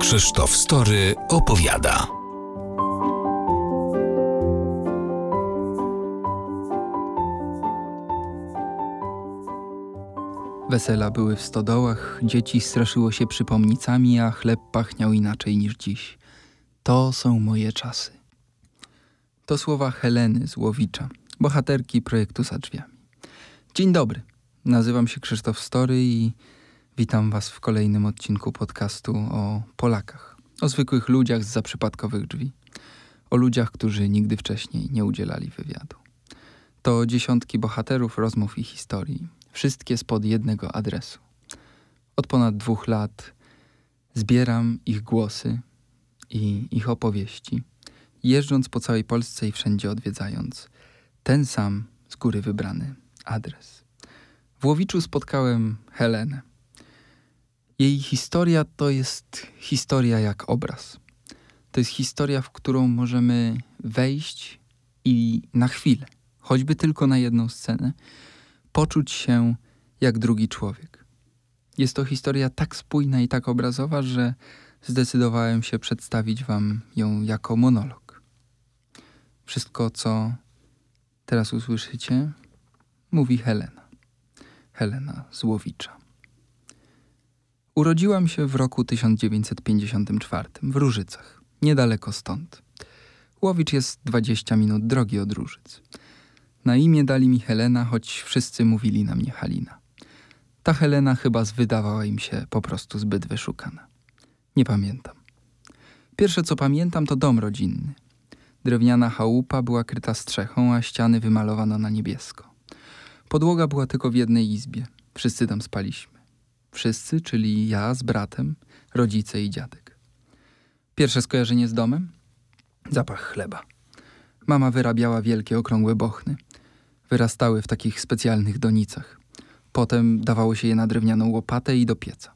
Krzysztof Story opowiada. Wesela były w stodołach, dzieci straszyło się przypomnicami, a chleb pachniał inaczej niż dziś. To są moje czasy. To słowa Heleny z Łowicza, bohaterki projektu za drzwiami. Dzień dobry, nazywam się Krzysztof Story i witam Was w kolejnym odcinku podcastu o Polakach, o zwykłych ludziach z zaprzypadkowych drzwi, o ludziach, którzy nigdy wcześniej nie udzielali wywiadu. To dziesiątki bohaterów, rozmów i historii, wszystkie spod jednego adresu. Od ponad dwóch lat zbieram ich głosy i ich opowieści, jeżdżąc po całej Polsce i wszędzie odwiedzając ten sam z góry wybrany adres. W Łowiczu spotkałem Helenę. Jej historia to jest historia jak obraz. To jest historia, w którą możemy wejść i na chwilę, choćby tylko na jedną scenę, poczuć się jak drugi człowiek. Jest to historia tak spójna i tak obrazowa, że zdecydowałem się przedstawić Wam ją jako monolog. Wszystko, co teraz usłyszycie, mówi Helena. Helena Złowicza. Urodziłam się w roku 1954 w Różycach, niedaleko stąd. Łowicz jest 20 minut drogi od Różyc. Na imię dali mi Helena, choć wszyscy mówili na mnie Halina. Ta Helena chyba wydawała im się po prostu zbyt wyszukana. Nie pamiętam. Pierwsze co pamiętam to dom rodzinny. Drewniana chałupa była kryta strzechą, a ściany wymalowano na niebiesko. Podłoga była tylko w jednej izbie. Wszyscy tam spaliśmy. Wszyscy, czyli ja z bratem, rodzice i dziadek. Pierwsze skojarzenie z domem? Zapach chleba. Mama wyrabiała wielkie, okrągłe bochny. Wyrastały w takich specjalnych donicach. Potem dawało się je na drewnianą łopatę i do pieca.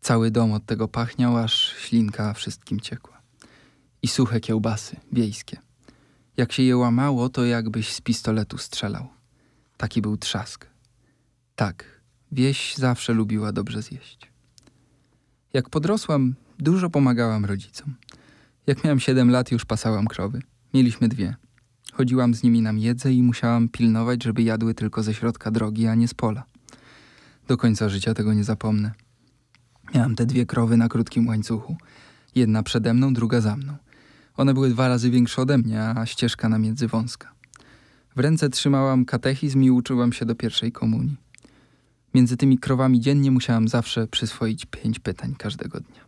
Cały dom od tego pachniał, aż ślinka wszystkim ciekła. I suche kiełbasy, wiejskie. Jak się je łamało, to jakbyś z pistoletu strzelał. Taki był trzask. Tak, wieś zawsze lubiła dobrze zjeść. Jak podrosłam, dużo pomagałam rodzicom. Jak miałam siedem lat, już pasałam krowy. Mieliśmy dwie. Chodziłam z nimi na miedzę i musiałam pilnować, żeby jadły tylko ze środka drogi, a nie z pola. Do końca życia tego nie zapomnę. Miałam te dwie krowy na krótkim łańcuchu. Jedna przede mną, druga za mną. One były dwa razy większe ode mnie, a ścieżka na miedzy wąska. W ręce trzymałam katechizm i uczyłam się do pierwszej komunii. Między tymi krowami dziennie musiałam zawsze przyswoić pięć pytań każdego dnia.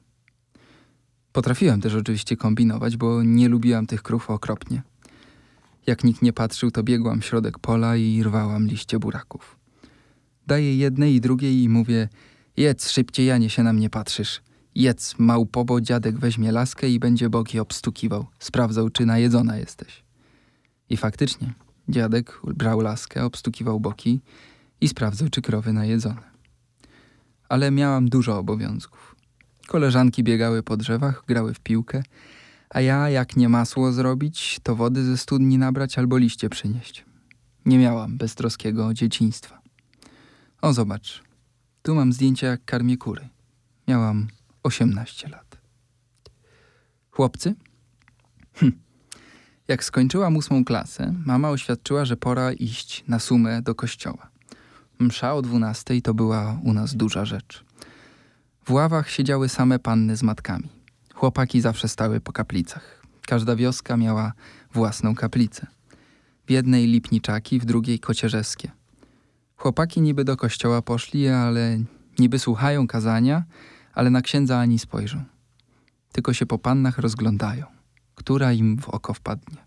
Potrafiłam też oczywiście kombinować, bo nie lubiłam tych krów okropnie. Jak nikt nie patrzył, to biegłam w środek pola i rwałam liście buraków. Daję jednej i drugiej i mówię: Jedz szybciej, Janie, się na mnie patrzysz. Jedz, małpobo, dziadek weźmie laskę i będzie boki obstukiwał. Sprawdzał, czy najedzona jesteś. I faktycznie, dziadek brał laskę, obstukiwał boki i sprawdzał, czy krowy najedzone. Ale miałam dużo obowiązków. Koleżanki biegały po drzewach, grały w piłkę, a ja, jak nie masło zrobić, to wody ze studni nabrać albo liście przynieść. Nie miałam beztroskiego dzieciństwa. O, zobacz, tu mam zdjęcia, jak karmię kury. Miałam 18 lat. Chłopcy? Hm. Jak skończyłam ósmą klasę, mama oświadczyła, że pora iść na sumę do kościoła. Msza o dwunastej to była u nas duża rzecz. W ławach siedziały same panny z matkami. Chłopaki zawsze stały po kaplicach. Każda wioska miała własną kaplicę. W jednej lipniczaki, w drugiej kocierzewskie. Chłopaki niby do kościoła poszli, ale niby słuchają kazania, ale na księdza ani spojrzą. Tylko się po pannach rozglądają, która im w oko wpadnie.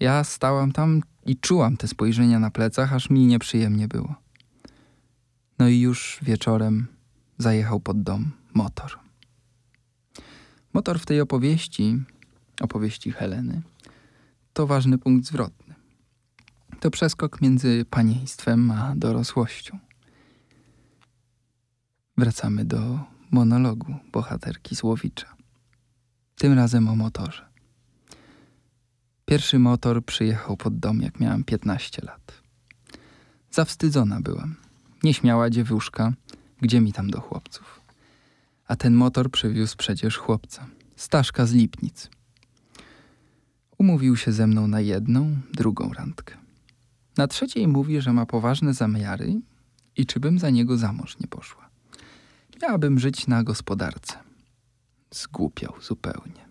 Ja stałam tam i czułam te spojrzenia na plecach, aż mi nieprzyjemnie było. No i już wieczorem zajechał pod dom motor. Motor w tej opowieści, opowieści Heleny, to ważny punkt zwrotny. To przeskok między panieństwem a dorosłością. Wracamy do monologu bohaterki Słowicza. Tym razem o motorze. Pierwszy motor przyjechał pod dom, jak miałam 15 lat. Zawstydzona byłam. Nieśmiała dziewuszka, gdzie mi tam do chłopców. A ten motor przywiózł przecież chłopca, Staszka z Lipnic. Umówił się ze mną na jedną, drugą randkę. Na trzeciej mówi, że ma poważne zamiary i czy bym za niego za mąż nie poszła. Miałabym żyć na gospodarce. Zgłupiał zupełnie.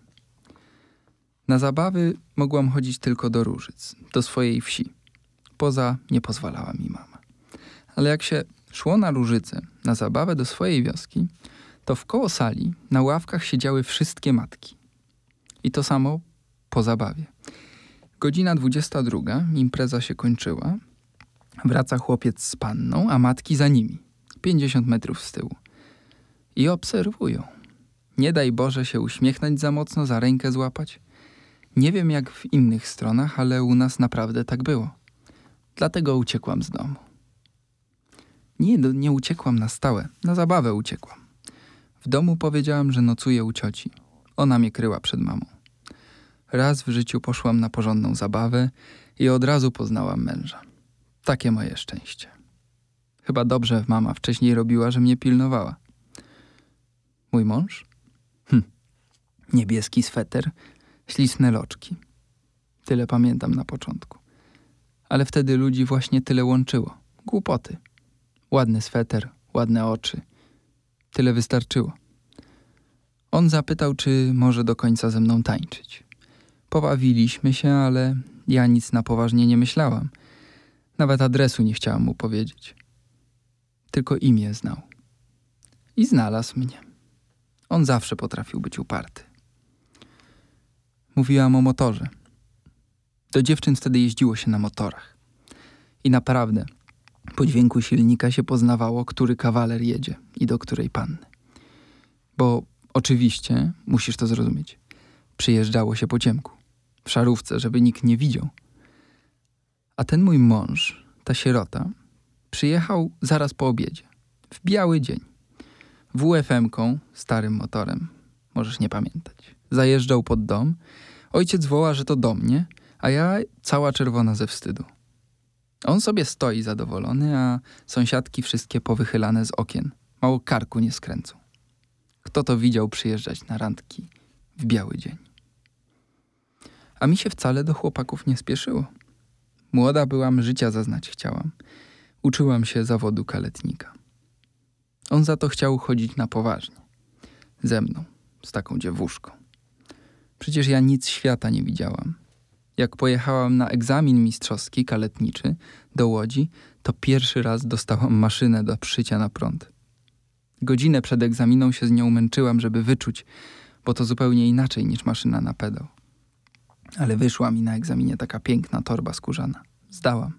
Na zabawy mogłam chodzić tylko do Różyc, do swojej wsi. Poza nie pozwalała mi mama. Ale jak się szło na Różyce, na zabawę do swojej wioski, to w koło sali na ławkach siedziały wszystkie matki. I to samo po zabawie. Godzina 22, impreza się kończyła. Wraca chłopiec z panną, a matki za nimi, 50 metrów z tyłu. I obserwują. Nie daj Boże się uśmiechnąć za mocno, za rękę złapać. Nie wiem jak w innych stronach, ale u nas naprawdę tak było. Dlatego uciekłam z domu. Nie, nie uciekłam na stałe, na zabawę uciekłam. W domu powiedziałam, że nocuję u cioci. Ona mnie kryła przed mamą. Raz w życiu poszłam na porządną zabawę i od razu poznałam męża. Takie moje szczęście. Chyba dobrze mama wcześniej robiła, że mnie pilnowała. Mój mąż? Hm. Niebieski sweter, ślisne loczki. Tyle pamiętam na początku. Ale wtedy ludzi właśnie tyle łączyło. Głupoty. Ładny sweter, ładne oczy. Tyle wystarczyło. On zapytał, czy może do końca ze mną tańczyć. Pobawiliśmy się, ale ja nic na poważnie nie myślałam. Nawet adresu nie chciałam mu powiedzieć. Tylko imię znał. I znalazł mnie. On zawsze potrafił być uparty. Mówiłam o motorze. Do dziewczyn wtedy jeździło się na motorach. I naprawdę, po dźwięku silnika się poznawało, który kawaler jedzie i do której panny. Bo oczywiście, musisz to zrozumieć, przyjeżdżało się po ciemku, w szarówce, żeby nikt nie widział. A ten mój mąż, ta sierota, przyjechał zaraz po obiedzie, w biały dzień. WFM-ką, starym motorem, możesz nie pamiętać. Zajeżdżał pod dom. Ojciec woła, że to do mnie, a ja cała czerwona ze wstydu. On sobie stoi zadowolony, a sąsiadki wszystkie powychylane z okien. Mało karku nie skręcą. Kto to widział przyjeżdżać na randki w biały dzień? A mi się wcale do chłopaków nie spieszyło. Młoda byłam, życia zaznać chciałam. Uczyłam się zawodu kaletnika. On za to chciał chodzić na poważnie. Ze mną, z taką dziewuszką. Przecież ja nic świata nie widziałam. Jak pojechałam na egzamin mistrzowski kaletniczy do Łodzi, to pierwszy raz dostałam maszynę do przycia na prąd. Godzinę przed egzaminą się z nią męczyłam, żeby wyczuć, bo to zupełnie inaczej niż maszyna na pedał. Ale wyszła mi na egzaminie taka piękna torba skórzana. Zdałam.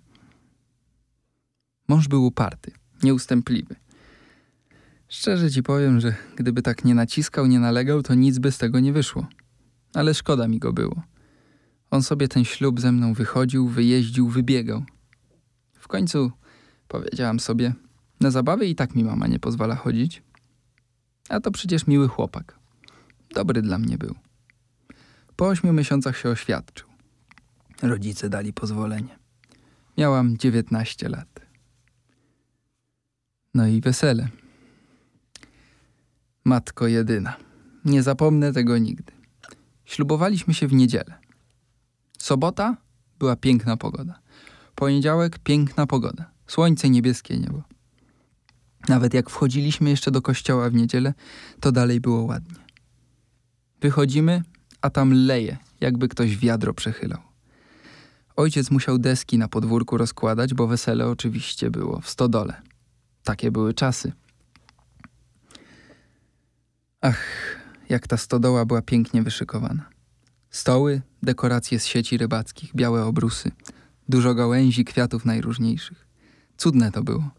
Mąż był uparty, nieustępliwy. Szczerze ci powiem, że gdyby tak nie naciskał, nie nalegał, to nic by z tego nie wyszło. Ale szkoda mi go było. On sobie ten ślub ze mną wychodził, wyjeździł, wybiegał. W końcu powiedziałam sobie, na zabawy i tak mi mama nie pozwala chodzić. A to przecież miły chłopak. Dobry dla mnie był. Po ośmiu miesiącach się oświadczył. Rodzice dali pozwolenie. Miałam 19 lat. No i wesele. Matko jedyna. Nie zapomnę tego nigdy. Ślubowaliśmy się w niedzielę. Sobota była piękna pogoda. Poniedziałek piękna pogoda. Słońce, niebieskie niebo. Nawet jak wchodziliśmy jeszcze do kościoła w niedzielę, to dalej było ładnie. Wychodzimy, a tam leje, jakby ktoś wiadro przechylał. Ojciec musiał deski na podwórku rozkładać, bo wesele oczywiście było w stodole. Takie były czasy. Ach, jak ta stodoła była pięknie wyszykowana. Stoły, dekoracje z sieci rybackich, białe obrusy, dużo gałęzi, kwiatów najróżniejszych. Cudne to było.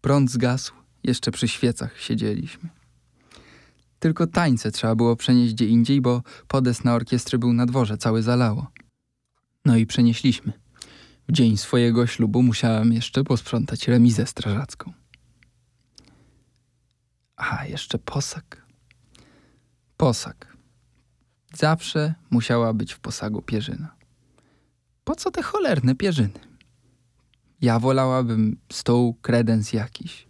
Prąd zgasł, jeszcze przy świecach siedzieliśmy. Tylko tańce trzeba było przenieść gdzie indziej, bo podest na orkiestry był na dworze, cały zalało. No i przenieśliśmy. W dzień swojego ślubu musiałem jeszcze posprzątać remizę strażacką. A, jeszcze posag. Posag. Zawsze musiała być w posagu pierzyna. Po co te cholerne pierzyny? Ja wolałabym stół, kredens jakiś.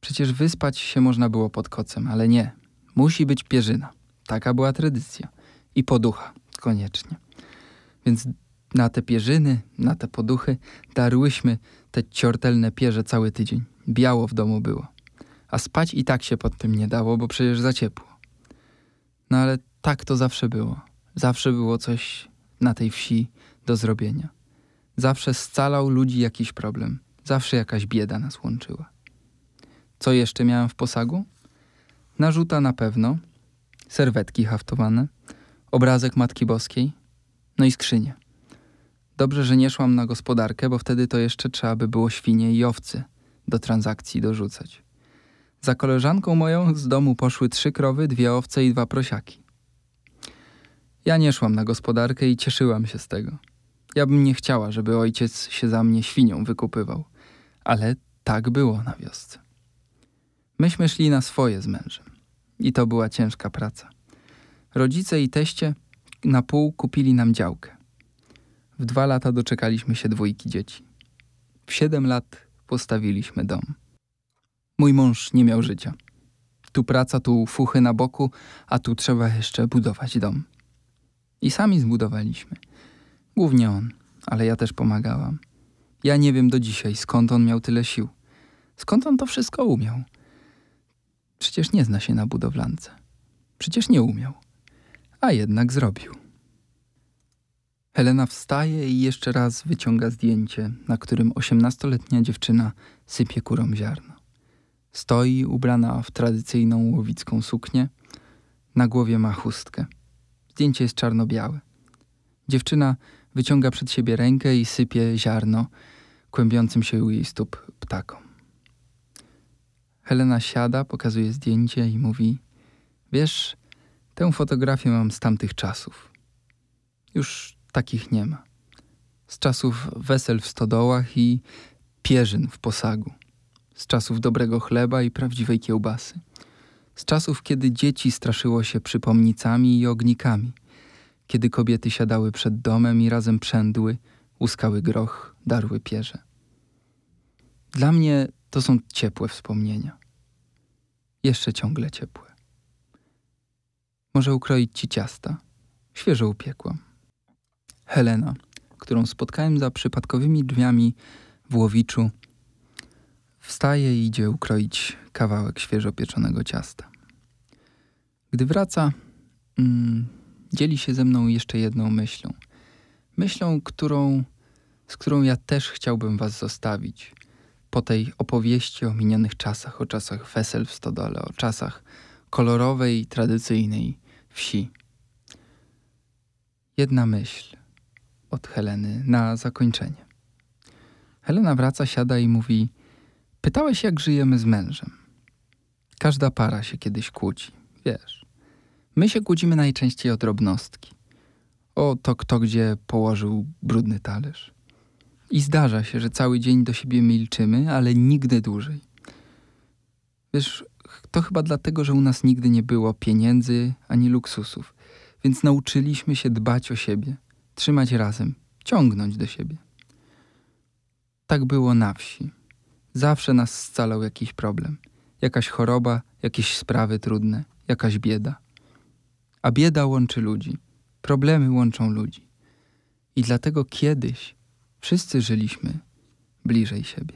Przecież wyspać się można było pod kocem, ale nie. Musi być pierzyna. Taka była tradycja. I poducha, koniecznie. Więc na te pierzyny, na te poduchy darłyśmy te ciortelne pierze cały tydzień. Biało w domu było. A spać i tak się pod tym nie dało, bo przecież za ciepło. No ale tak to zawsze było. Zawsze było coś na tej wsi do zrobienia. Zawsze scalał ludzi jakiś problem. Zawsze jakaś bieda nas łączyła. Co jeszcze miałem w posagu? Narzuta na pewno, serwetki haftowane, obrazek Matki Boskiej, no i skrzynie. Dobrze, że nie szłam na gospodarkę, bo wtedy to jeszcze trzeba by było świnie i owce do transakcji dorzucać. Za koleżanką moją z domu poszły trzy krowy, dwie owce i dwa prosiaki. Ja nie szłam na gospodarkę i cieszyłam się z tego. Ja bym nie chciała, żeby ojciec się za mnie świnią wykupywał, ale tak było na wiosce. Myśmy szli na swoje z mężem i to była ciężka praca. Rodzice i teście na pół kupili nam działkę. W dwa lata doczekaliśmy się dwójki dzieci. W siedem lat postawiliśmy dom. Mój mąż nie miał życia. Tu praca, tu fuchy na boku, a tu trzeba jeszcze budować dom. I sami zbudowaliśmy. Głównie on, ale ja też pomagałam. Ja nie wiem do dzisiaj, skąd on miał tyle sił. Skąd on to wszystko umiał? Przecież nie zna się na budowlance. Przecież nie umiał. A jednak zrobił. Helena wstaje i jeszcze raz wyciąga zdjęcie, na którym osiemnastoletnia dziewczyna sypie kurą ziarno. Stoi ubrana w tradycyjną łowicką suknię, na głowie ma chustkę. Zdjęcie jest czarno-białe. Dziewczyna wyciąga przed siebie rękę i sypie ziarno kłębiącym się u jej stóp ptakom. Helena siada, pokazuje zdjęcie i mówi: Wiesz, tę fotografię mam z tamtych czasów. Już takich nie ma. Z czasów wesel w stodołach i pierzyn w posagu. Z czasów dobrego chleba i prawdziwej kiełbasy. Z czasów, kiedy dzieci straszyło się przypomnicami i ognikami. Kiedy kobiety siadały przed domem i razem przędły, łuskały groch, darły pierze. Dla mnie to są ciepłe wspomnienia. Jeszcze ciągle ciepłe. Może ukroić ci ciasta? Świeżo upiekłam. Helena, którą spotkałem za przypadkowymi drzwiami w Łowiczu, wstaje i idzie ukroić kawałek świeżo pieczonego ciasta. Gdy wraca, mm, dzieli się ze mną jeszcze jedną myślą. Myślą, którą, z którą ja też chciałbym was zostawić. Po tej opowieści o minionych czasach, o czasach wesel w stodole, o czasach kolorowej, tradycyjnej wsi. Jedna myśl od Heleny na zakończenie. Helena wraca, siada i mówi: Pytałeś, jak żyjemy z mężem. Każda para się kiedyś kłóci, wiesz. My się kłócimy najczęściej o drobnostki. O to, kto gdzie położył brudny talerz. I zdarza się, że cały dzień do siebie milczymy, ale nigdy dłużej. Wiesz, to chyba dlatego, że u nas nigdy nie było pieniędzy ani luksusów, więc nauczyliśmy się dbać o siebie, trzymać razem, ciągnąć do siebie. Tak było na wsi. Zawsze nas scalał jakiś problem, jakaś choroba, jakieś sprawy trudne, jakaś bieda. A bieda łączy ludzi, problemy łączą ludzi. I dlatego kiedyś wszyscy żyliśmy bliżej siebie.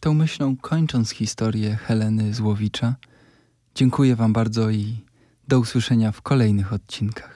Tą myślą kończąc historię Heleny Złowicza, dziękuję Wam bardzo i do usłyszenia w kolejnych odcinkach.